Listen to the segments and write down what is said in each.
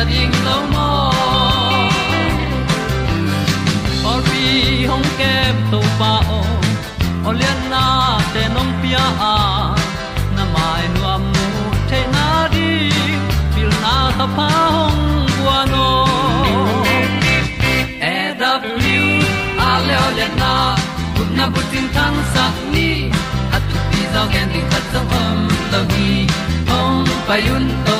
ta ding lo mo or bi hong kem to pa o olian na te nong pia. A na mai nu am nu te na di pil na ta pa hong bua no e da blue a le olian na kun na bu tin tan sa ni. At pi zo gen di khat zo om lo gi hong pa yun to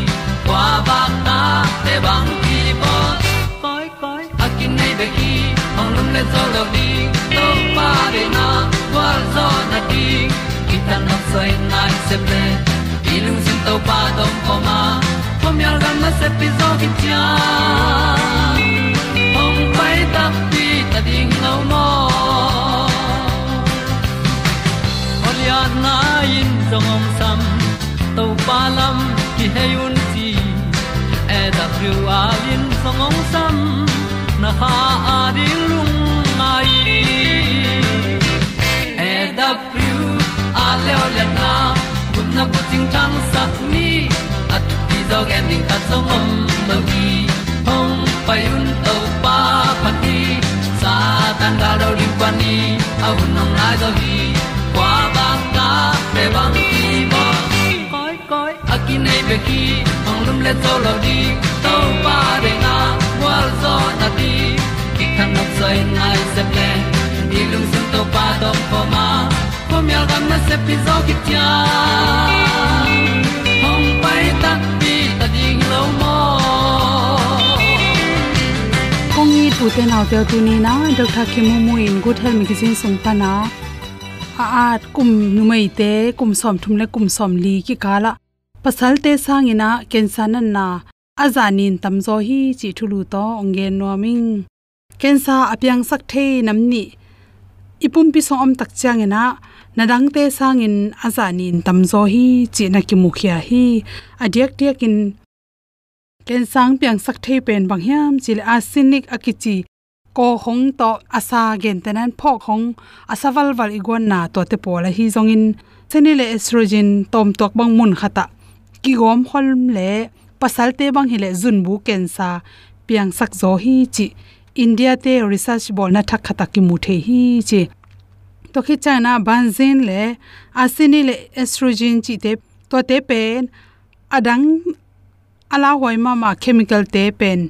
kwa ba ta te bang ki bo koi koi a kin nei be ki ong lum le zo lo ni to pa de na kwa zo na ti ki ta na sai nai se ple ilung sin to pa dom ko ma. Pom yal gam na se pi zo ki tia ong pai ta pi ta ding lo mo Olia na in zong om sam to pa lam ki hay un ti thru a lin song om sam na ha a di lung mai e da thru a le o le na kun na ko ting tang sat ni at ti dog ending ta song om lo gi hong pai un to pa pa ti sa tan ga do ri pa ni. A nong lai do gi ba ta pe bang ki nei pe ki ong lum le to lo di to pa de na wa zo na ti ki kan nok sai nai se ple ni lung sun to pa do po ma. Po mi al gam na se pi zo ki tia hong pai ta pi ta ding lo mo kong ni tu te nau te tu ni na dr kim mu mu in good health magazine sung pa na a te sangina kensan na azanin tamzo hi chi thulu to onge noming kensa apyang sak the namni ipum pi so om tak changena nadang te sangin azanin tamzo hi chi na ki mukhya hi. Adiak tiak in ken sang piang sak the pen bang hiam chil asinik akichi ko hong to asa gen tenan phok hong asawal wal igon na to te pola hi zongin chenile estrogen tom tok bang mun khata ki gom hol le pasal te bang hile zun bu ken sa piang sak zo hi chi india te research bol na thak khata ki mu the hi chi. To khi China banzin le, asini le estrogen chi te, to te pen, adang ala hoi ma ma chemical te pen.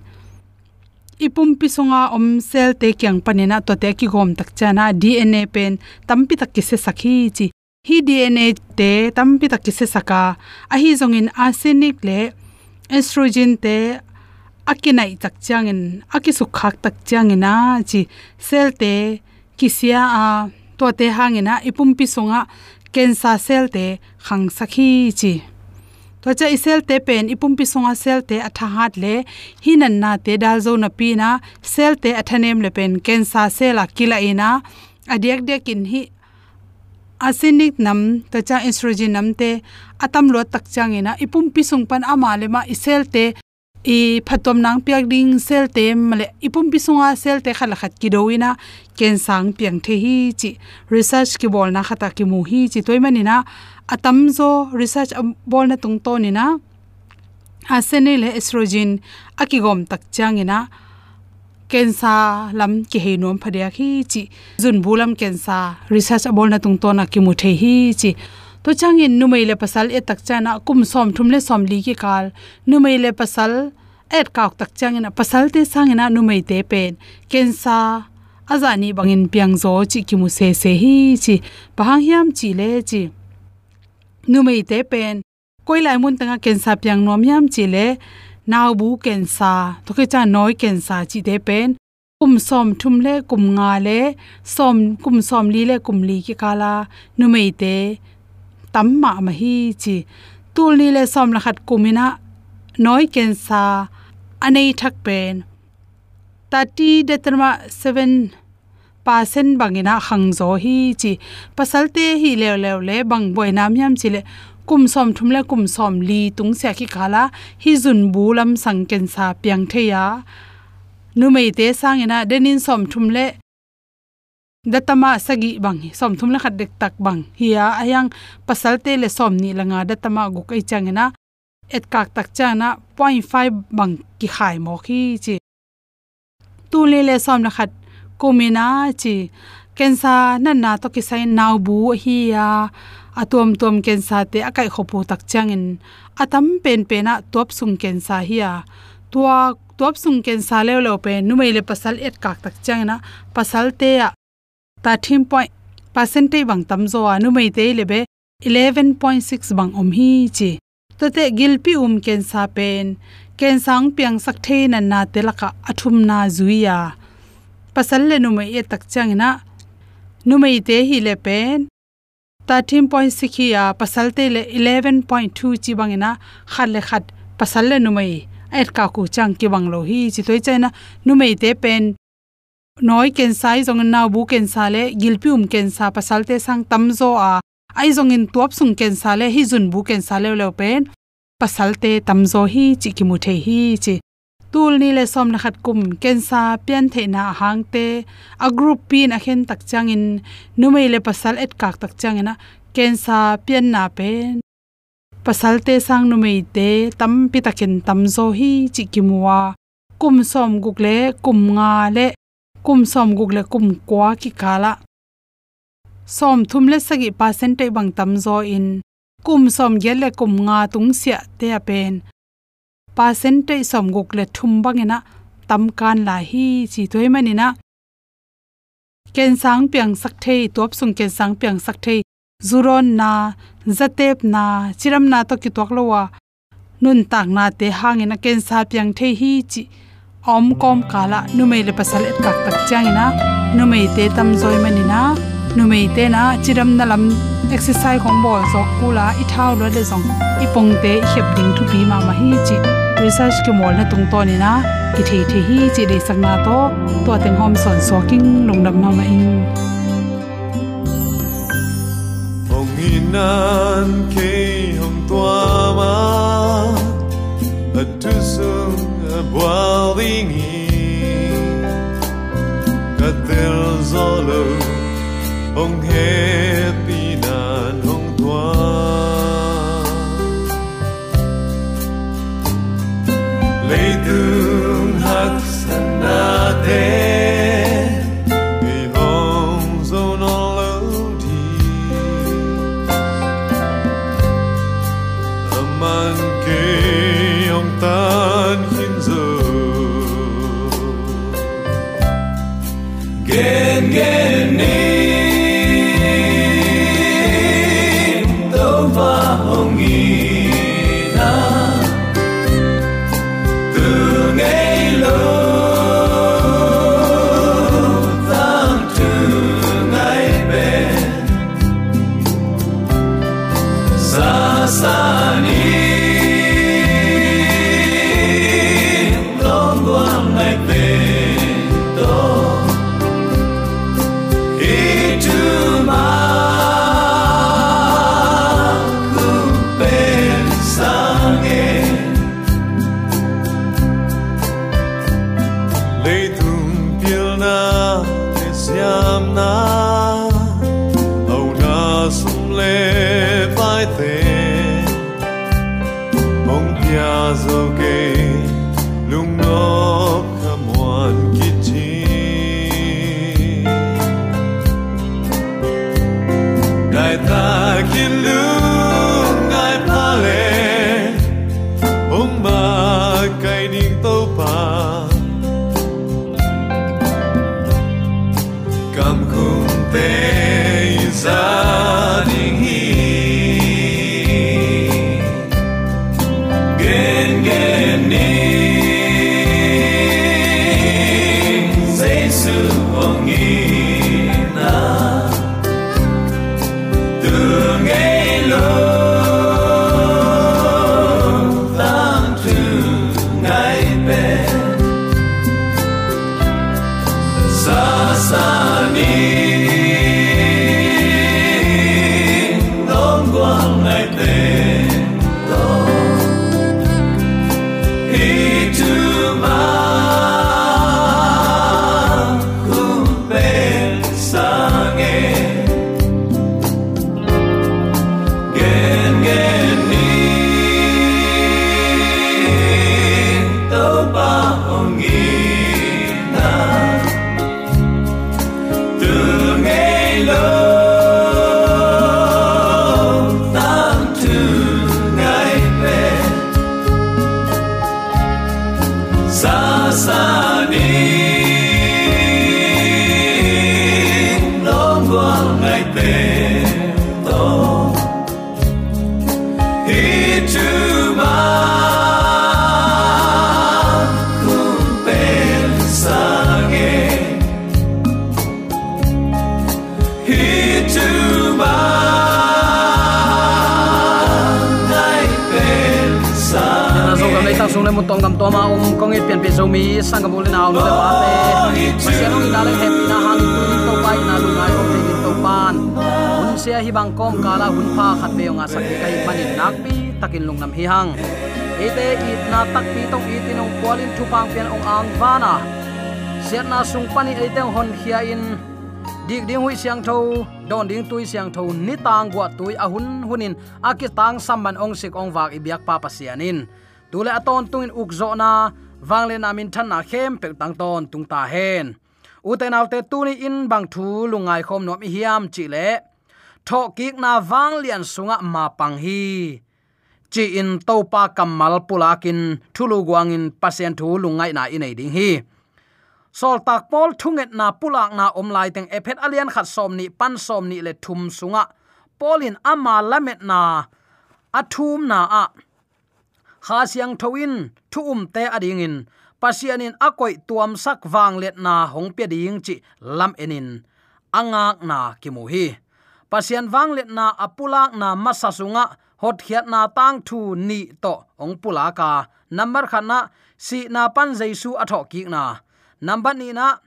Ipum pi songa om cell te kyang panena to te ki gom tak chana dna pen, tampi tak ki se sakhi chi hi dna te tampi tak ki se saka a hi zongin arsenic le estrogen te akinai tak changin akisu khak tak changina chi cell te kisia, a to te hangena ipum pi songa cancer cell te khang sakhi chi to cha isel te pen ipum pi songa cell te atha hat le hinan na te dal zo na pi na cell te athanem le pen cancer cell a kila ina adiak dek in hi acidic nam ta cha estrogen nam te, atam lo tak changina ipum pisung pan ama le ma isel te, i phatom nang piak ding sel te male ipum pisunga sel te khala khat ki doina ken sang piang the hi chi, research ki bol na khata ki mu hi chi toy mani na. Atam zo research bol na tung to ni na. Asene le estrogen akigom tak changina kensa lam ki he nom phadia khi chi jun bulam kensa research abol na tung to na ki mu the hi chi. To changin numei le pasal e tak chana kum som thum le som li ki kal. Numei le pasal et kauk tak changina pasal te sangina numei te pen. Kensa azani bangin piang zo chi ki mu se se hi chi. Pahang hiam chi le chi. Numei te pen. Koilai mun tanga kensa piang nom yam chi le naw bu kensa to ke cha noi kensa, chi te pen, kum som thum le, kum nga le, som, kum som li le, kum li ki kala nu mei te tam ma ma hi chi, tul ni le, som la khat kumina noi ken sa anei thak pen. Tati detrama 7 pasen bangina hangzo hi chi, pasal te hi le le le, bang boina myam yam chi le kum som thum le kum som li tung se ki khala hi jun bu lam sang ken sa piang the ya. Nu mei te sang ina denin som thum le datama sagi bang som thum la khat dek tak bang hiya ayang pasal te le som ni langa datama gu kai changena et kak tak chana 0.5 bang ki khai mo khi chi. Tu le le som la khat komina chi. Kensa nan na to ki sai naw bu hi ya atom tom kensa te akai khopu tak changin. Atam pen pena top sung kensa hi tua top sung kensa le lo pe nu mai le pasal et kak tak changna pasal te ya ta thim point, percentage bang tam zo anu mai te lebe 11.6 bang om hi chi. To te gilpi um ken pen. Kensang piang sak thein na na te laka athum na zuiya pasal le nu mai e tak chang na nu mai te hi le pen. 13.6 hi ya pasal te le 11.2 chi bangina khat le khat pasal le nu mai et ka ku chang ki bang lo hi chi toi chai na nu mai te pen noi ken sai zong na bu ken sa le gilpium ken sa pasal te sang tam zo a ai zong in tuap sung ken sa le hi zun bu ken sa le le pen pasal te tam zo hi chi ki mu the hi chi tul ni le som na khat kum. Kensa pian the na hang te. A group pin a khen tak chang in. Numei le pasal et kak tak chang ina. Kensa pian na pen pasal te sang numei te. Tam pi takin tam zo hi chi ki muwa kum som guk le, kum nga le. Kum som guk le, kum kwa ki kala som thum le sagi percentage bang tam zo in. Kum som gel le kum nga tung sia te a pen percentage som gok le thum bangena tam kan la hi chi toy manina ken sang piang sak thei top sung ken sang piang sak thei zuron na zatep na chiram na to ki tok lowa nun tak na te hangena ken sa piang thei hi chi om kom kala numei le pasal et kak tak changina numei te tam zoi manina numei te na chiram na lam exercise khong bol zok kula i thau lo le zong i pong te hep ding thu pi ma ma hi chi research ke mol na tung to ni na ki the the hi chi de sak na to to teng hom son so king long dam ma ma in hong inan ke hong tua ma at tu sung boilingi Katel zolo Hong happy kom kala hun pa khat be nga sak kai manin nak pi takin lung nam hi hang. Ite it na tak pi tong itin ong kwalin thu pang pian ong ang vana. Siat na sung pani ete hon khia in. Dik ding hui siang tho don ding tui siang tho ni tang gwa tui a hun hunin. Akitang samman ong sik ong wak ibiak pa pasianin tule aton tungin ukzo na wangle namin than na khem pe tang ton tung ta hen. Uten tu tuni in bang thu lungai khom nom hiam chi le tho kik na wang lian sunga ma pang hi. Chi in to pa kamal pulakin thulu guangin pasien thu lungai na inei ding hi. Sol tak pol thunget na pulak na om lai teng ephet alian khat som ni, pan som ni le thum sunga. Polin ama lamet na athum na a. Kha siang thoin, thu um te ading in. Pasianin akoi tuam sak wang let na hong pe ding chi lam enin. Angak na kimu hi pasian wang let na apulak na masasunga, hot khiat na tang thu ni to ong pulaka number khana si na pan jaisu atho ki na. Number ni na,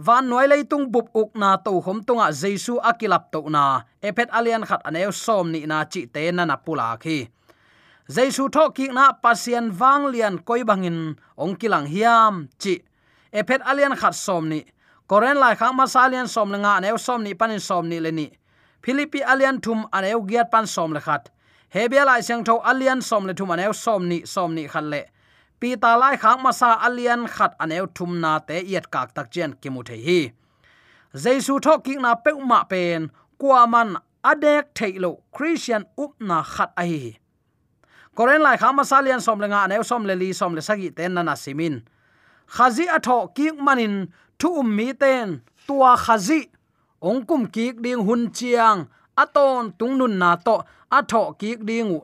van noi lei tung bup uk na to hom tunga jaisu akilap to na. Epet alian khat aneu som ni na chi te na na pula khi. Jaisu tho ki na pasian wang lian koi bangin ong kilang hiam chi. Epet alian khat som ni. Koren lai khang ma salian som lenga neu som ni, panin som ni le ni philippi alian thum aneu giat pan som le khat. Hebia lai siang tho alian som le thum aneu som ni som ni khan le. Pi ta lai khang ma sa alian khat aneu thum na te yet kak tak chen kimu the hi. Jesu tho ki na pe ma pen, kwa man adek thailo christian up na khat a hi koren lai khama salian som lenga aneu som le li som le sagi ten na na simin khazi atho ki manin thu um mi ten tua khazi ong kum ki ding hun chiang, aton tung nun na to, atho kik ding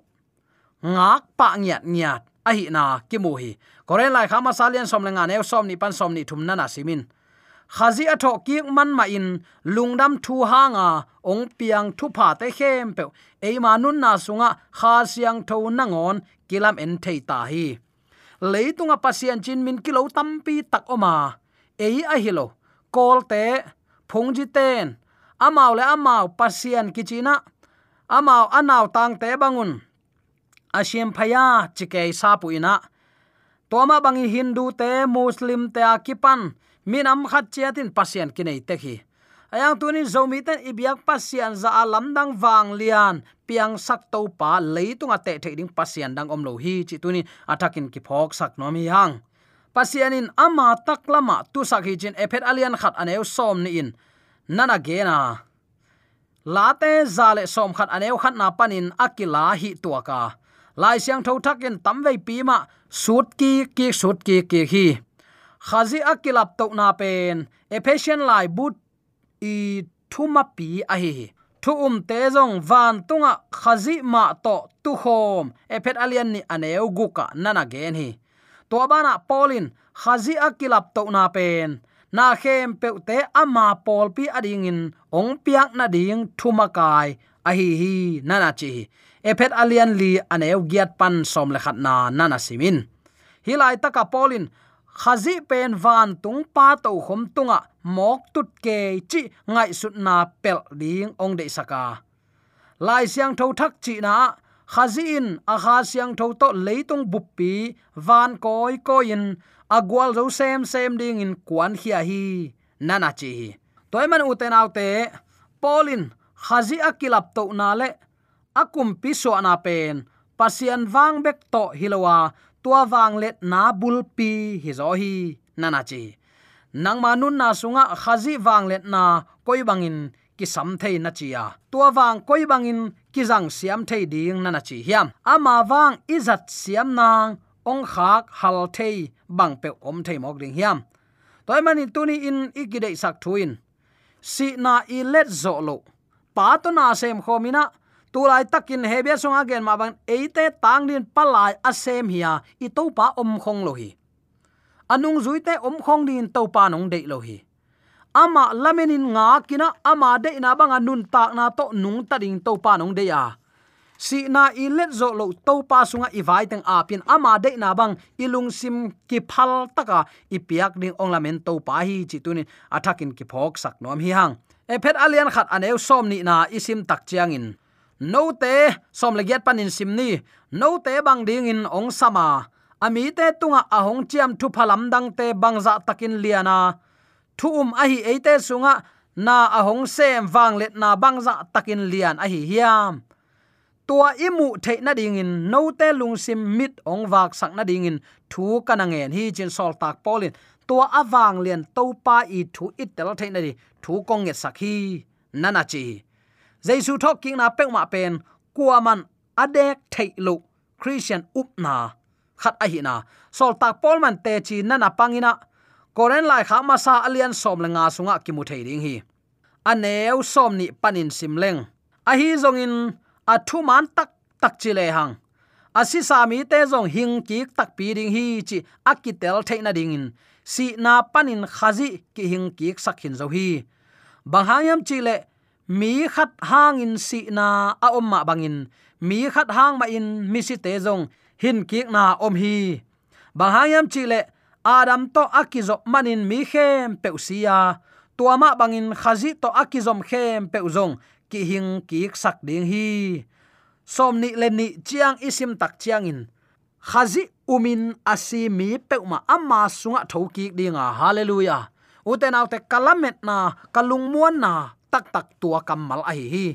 ngak pa ngiat ngiat a hi na ki mu hi kore lai khama salian som lenga ne som ni pan som ni thum na na simin. Khazi atho kik man ma in, lungdam thu hanga, ong piang thu pha te khem pe e ma nun na sunga, kha siang tho na ngon kilam en thei ta hi. Leitunga pasian chin min kilo tampi tak oma. Ei a hilo kol te phungji ten amau le amau pasian kichina. Amau anau tang te bangun. Asiam phaya chike sapu ina toma bangi hindu te, muslim te akipan. Minam khat chiatin pasian kinai te hi ayang tunin zomi ten ibyak pasian za alam dang wang lian. Piang sak to pa leitung ate theding pasian dang omlo hi chi tunin atakin ki phok sak nomi yang. hang pasianin ama taklama tu sakhi chin ephet alian khat aneu som ni in. Nana gena late zale som khat aneu khat na panin akila hi tuaka lai siang tho thakin tamvei pi ma sut ki ki sut ki ki hi. Khazi akilap to na pen. Ephesian lai but i thuma pi a hi thu um te zong van tunga khazi ma to tu khom. Ephet alian ni aneu guka nana gen hi to bana polin khazi akilap to na pen. Na khem pe te ama pol pi ading in ong piak na ding thuma kai a hi hi nana chi. Ephet alian li aneu giat pan som le khat na nana simin. Hilai taka polin khazi pen van tung pa to khom tunga, mok tut ke chi ngai sut na pel ding ong de saka. Lai siang tho thak chi na khazi in a kha siang tho to leitung buppi van koi koin agwal zo sem sem ding in kwan khia hi. Nana chi toy man uten autte polin khazi akilap to na le akum pi so na pen. Pasian wang bek to hilowa, tua wang let na bulpi hi zo hi. Nana chi nang manun na sunga, khazi wang let na koi bangin ki sam thei na chia tua wang koi bangin kizang siam thei ding nana chi hiam. Ama wang izat siam nang ong khak hal thei bang pe om thei mok ding hiam. Toy mani tuni in ikide sak thuin. Si na i let zo lo. Pa to na sem khomina tulai takin hebia songa gen ma bang eite tang din palai asem hiya i to pa om khong lo hi. Anung zuite om khong din to pa nong dei lo hi ama lamenin nga kina ama de na banga nun tak na to nung ta ding to pa nong de ya. Si na i let zo lo to pa sunga i vai teng a pin ama de na bang ilung sim ki phal taka i piak ding ong lamen to pa hi chi tunin athakin ki phok sak nom hi hang. E phet alian khat aneu som ni na isim tak chiang in. No te, som legiat panin simni no te bang ding in ong sama. Ami te tunga ahong chiam thu phalam dang te bangza takin liana thu um a hi eite sunga na ahong sem wang let na bangza takin lian a hi hiam. Tua imu the na ding in, no te lung sim mit ong wak sak na ding in, thu kanangen hi chin sol tak polin. Tua awang lian, to pa i thu it tel the na di, thu kong nge sakhi nana chi. Jaisu thok king na pek ma pen kuaman adek theilu christian upna khat a hi na. Sol tak pol man te chi na na pangina koren lai kha ma sa alian som le nga sunga ki mu thei ding hi aneu som ni panin simleng a hi zong in a thu man tak tak chi le hang. Asi sami te zong hing ki tak pi ding hi chi akitel theina ding in. Si na panin khazi ki hing ki sakhin zo hi. Banghayam chi le, mi khat hang in si na a om ma bangin mi khat hang ma in, mi si te zong hin ki na om hi. Bahayam chile adam to akizo manin mi khem peusia tuama bangin khazi to akizom khem peuzong ki hing, ki sak ding hi. Somni ni chiang isim tak chiang in khazi umin asi mi peuma amma sunga thoki dinga hallelujah. Uten autte kalamet na, kalung muan na, tak tak tua kamal a hi hi.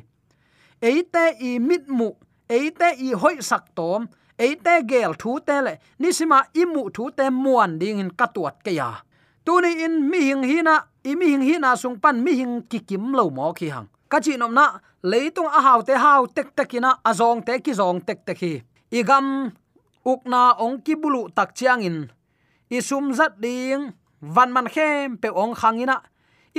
Eite i mit mu eite i hoi sak tom eite gel thu te le nisima imu thu te muan ding in katuat ke ya tuni in mi hing hina i mi hing hina sung pan mi hing ki kim lo mo khi hang ka chi nom na leitung a hau te hau tek tekina azong te ki zong tek tek hi igam ukna ong ki bulu tak chiang in isum zat ding van man khem pe ong khangina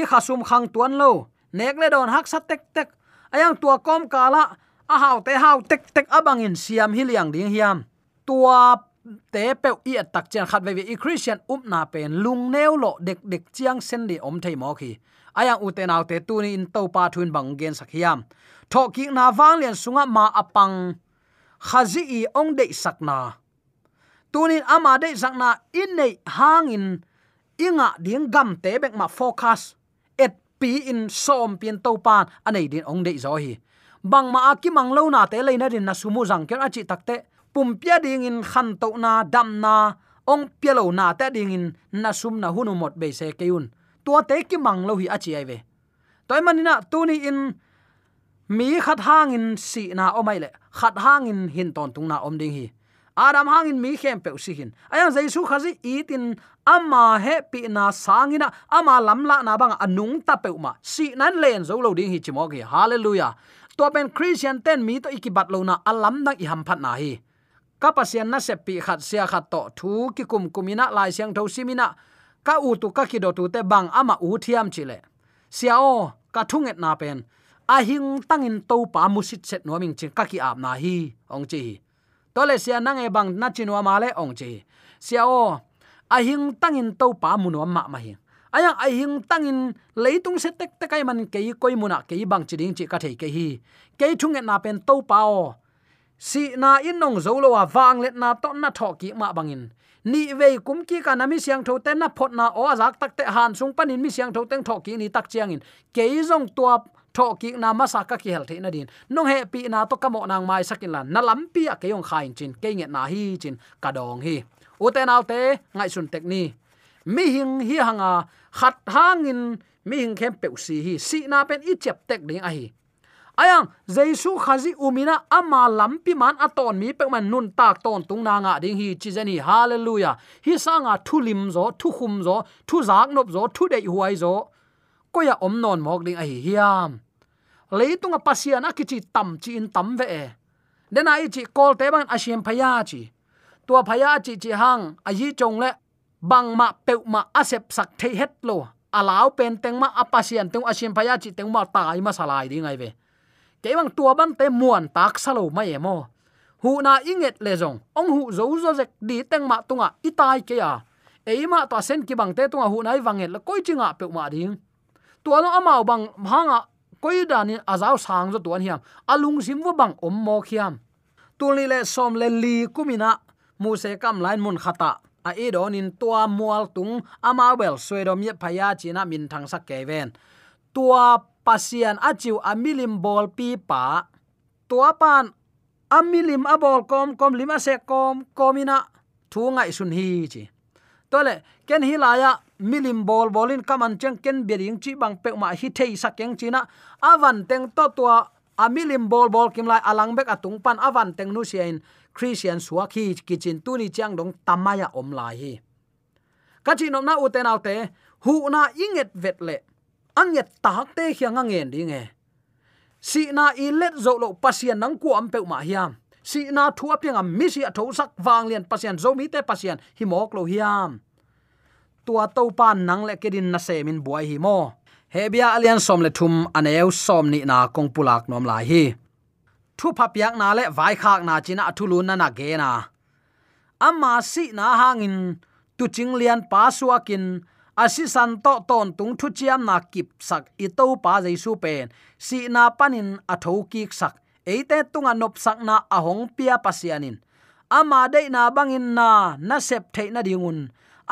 i khasum khang tuan lo nek le don hak sa tek tek ayang tua kom kala a hau te hau tek tek abang in siam hiliang ding hiam. Tua te pe i tak chen khat ve i christian up na pen lung neu lo dek dek chiang sen di om thei mo khi. Ayang u te naw te tu ni in to pa thun bang gen sak hiam. Tho ki na wang lian sunga ma apang khazi i ong de sakna tunin ama de sakna in nei hangin inga ding gam te bek ma focus. Pi in som pian to pan anei din ong de zo hi bang ma ki mang lo na te le na din na sumu jang ker achi takte pum pia ding in khan to na, dam na, ong pia lo na te ding in na sum na hunu mot be se keun tua te ki mang lo hi achi ai ve. Toy manina tuni in mi khat hang in si na omai le. Khat hang in hin ton tung na om ding hi. Adam hang in mi khem pe si hin. Ayang jaisu khazi itin ama he pi na sangina ama lamla na bang anung ta pe ma. Si nan len zo lo ding hi chimo ki hallelujah to ben christian ten mi to ikibat lo na alam nang i ham phat na hi. Kapasian na se pi khat sia khat to thu ki kum kumina lai siang tho simina. Ka u tu ka ki do tu te bang ama u thiam chile sia o, ka thunget na pen. A hing tangin to pa musit set no ming chin ka ki ap na hi, ong chi to le sia nang e bang na chinwa ma le, ong chi sia o, a hing tangin to pa mu no ma ma hi ayang ai hing tangin leitung se tek tek ai man ke koi muna ke bang chi ding chi ka thei ke hi. Ke thung na pen to pao si na in nong zo lo wa wang let na to na tho ki ma bangin. Ni ve kum ki ka na mi siang tho te na phot na o azak tak te han sung panin mi siang tho teng tho ki ni tak chiang in. Ke zong tua tho ki na ma sa ka ki hel the na din. Nong he pi na to kamo nang mai sakin lan na lam pi a ke yong khain chin. Ke nge na hi chin ka dong hi. U te nau te, ngai sun tek ni. Mi hing hi hanga khat hangin mi hing khem pe si hi si na pen i chep tek ding a hi ayang jesu khazi umina ama lampi man aton mi pe man nun tak ton tung na nga ding hi chi zani hallelujah hi sanga thulim zo thu khum zo thu zak nop zo thu dei huai zo ko ya om non mok ding a hi hiam leitung a pasian a kichi tam chi in tam ve e den ai chi kol te ban asiam phaya chi tua phaya chi chi hang a yi chong le bang ma peu ma asep sak thei het lo. Alaw pen teng ma apasian tung asim phaya chi teng ma tai ma salai ding ai ve. Kewang tua ban te muan tak salo ma ye mo. Hu na inget le jong ong hu zo zo zek di teng ma tunga itai ke ya. Eima to sen ki bang te tunga hu nai wanget la koi chinga pe ma ding. Tua no amao bang hanga koi dani azau sang zo tuan hiam. Alung sim wo bang om mo khiam. Tuli le som le li kumina mu se kam lain mun khata a e don in tua mual tung ama bel suedom ye phaya china ah min thang sak ke ven. Tua pasian achiu amilim bol pi pa. Tua pan amilim abol kom kom lima se kom komina ah thu ngai sun hi chi. Tole ken hilaya ah milim bol bolin kaman cheng ken bering chi bang pe ma hi thei sakeng china avan teng to tua amilim bol bol kim lai alang bek atung pan avan teng nu sian christian suaki kitchen tuni chang dong tamaya om lai hi. Kachinom na uten autte hu na inget vetle anget tak te khiang angen ding e. Si na i let zo lo pasian nang ku am pe ma hiam. Si na thu apyang am mi si atho sak wang lian pasian zo mi te pasian hi mok lo hiam. Tua to pan nang le kedin na se min buai hi mo. Hebia alian som le thum aneu som ni na kong pulak nom lai hi thu phapyak na le vai khak na china athulun na na ge na amma si na hangin tu ching lian pa suakin asi san to ton tung thu chiam na kip sak i to pa jaisu pen si na panin a tho ki sak eite tunga nop sak na ahong pia pasianin ama de na bangin na na sep the na dingun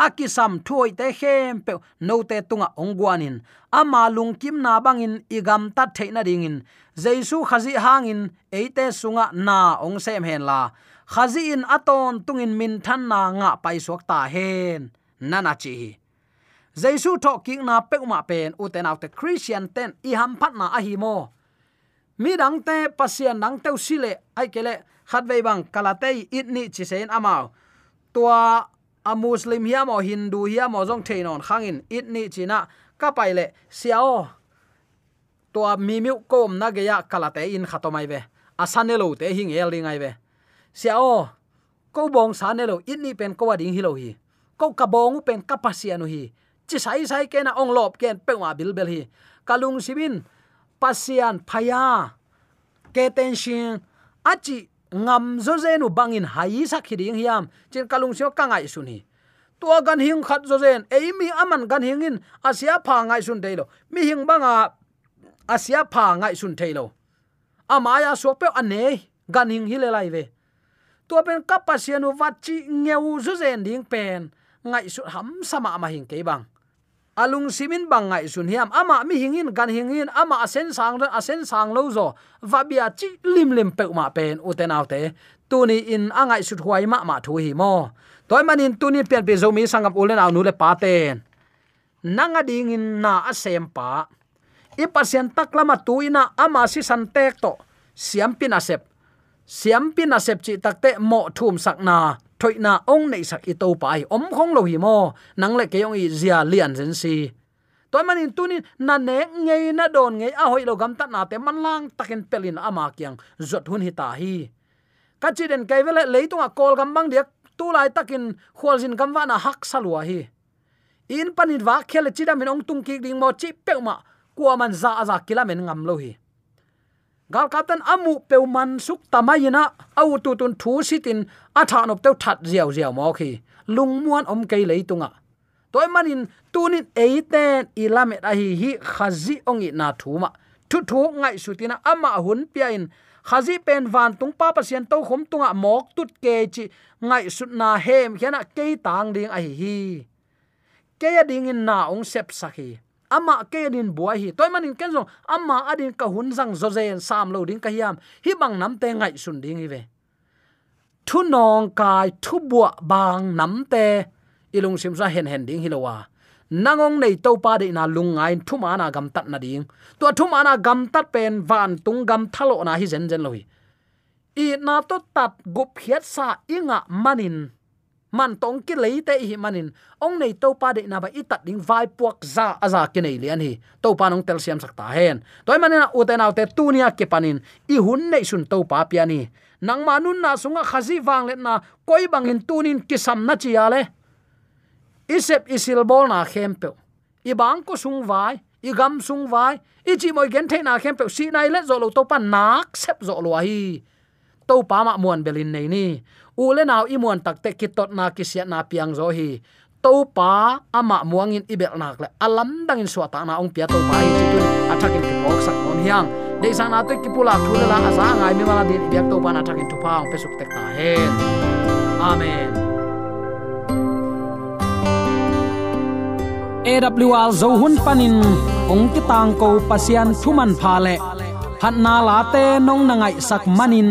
akisam thoi te hem pe no te tunga ongwanin. Ama lung kim na bangin igam ta theina dingin jaisu khazi hangin eite sunga na ong sem hen la. Khazi in aton tungin min than na nga pai suak ta hen. Nana chi jaisu tho ki na pe ma pen u out the christian ten i ham phat na a hi mo. Mi dang te pasian dang te sile ai kele khat ve bang kalate it ni chi sen amao. Tua a muslim hiam o hindu hiam o jong theinon khangin. It ni china ka paile siao tua mi mi kom na ge ya kalate in khatomai ve. Asanelo te hing el ringai ve. Siao ko bong sanelo, it ni pen ko wading hilo hi ko ka bong pen kapasianu hi. Chi sai sai ke na ong lop ken pe wa bil bel hi. Kalung sibin pasian phaya, ke ten shin achi ngam zo zenu bangin hai sak hiding hiam chen kalung sio ka ngai suni tua gan hing khat zo zen, ei mi aman gan hingin asia pha ngai sun deilo mi hing banga asia pha ngai sun theilo amaya so pe ane gan hing hile lai ve. Tua pen kapasianu vachi ngeu zo zen ding pen, ngai su ham sama ma hing ke bang alung simin bangai sun hiam. Ama mi hingin gan hingin. Ama asen sang asen sang lo zo. Vabia chi lim lim pe ma pen uten autte tuni in angai sut huai ma ma thu hi mo. Toy manin tuni pian pe zo mi sangam ulen aw nu le pa ten. Nanga ding in na asem pa. I pasien taklama tuina ama si san tek to. Siam pin asep siam pin asep chi takte mo thum sakna thoina ong nei sak i to pai om khong lo hi mo. Nang le ke ong i zia lian zen si. Toy manin tunin, na ne ngei na don ngei a hoi lo gam ta na te man lang takin pelin ama kyang. Zot hun hi ta hi. Ka chi den kai vele leitunga kol gam bang dia tu lai takin khol jin gam wa na hak salwa hi. In panin wa khel chi da min ong tung ki ding mo chi pe ma kwa man za za kila men ngam lo hi gal kapten amu peuman suk tamayina, au tu tun thu sitin, atha nop teu that ziaw ziaw mo khi. Lungmuan om kei leitunga toy manin, tunin eiten ilamet a hi hi khazi ongi na thuma. Thu thu ngai sutina ama hun piain. Khazi pen van tung pa pasien to khom tunga mok tut ke chi ngai sut na hem hiana ke tang ding a hi hi. Ke ding in na ong sep sakhi ama ke din buai hi. Toy manin kenzo ama adin ka hun jang zo zen sam lo ding ka hiam. Hi bang nam te ngai sun ding hi ve. Thu nong kai thu bua bang nam te. Ilung sim sa hen hen ding hilowa nangong nei to pa de na lungai thu ma na gam tat na ding. To thu ma na gam tat pen van tung gam thalo na hi zen zen loi i na to tat gup hiat sa inga manin man tong ki leite hi manin. Ong nei to pa de na ba i tat ding vai puak za aza ke nei lian hi. To pa nong tel siam sakta hen. Toy manina uten autte tunia ke panin. I hun nei sun to pa piani nang manun na sunga khazi wang let na koi bangin tunin kisam na chi ale isep isil bol na khempe i bang ko sung vai. I gam sung vai. I chi moi gen the na khempe si nai le zo lo to pa nak sep zo lo hi. To pa ma muan belin nei ni ule le naw i muan kitot na kisia na piang zo hi. To pa ama muangin ibel nak le. Alam dangin suata na ong pia to pa hi Chitun. Athakin ki pok sak mon hiang. De sang na te ki pula thule la asa ngai mi mala din ibyak to pa na athakin tu pa ong pesuk tek ta hen. Amen. AWR zo hun panin ong ki tang ko pasian thuman phale phat na la te nong na ngai sak manin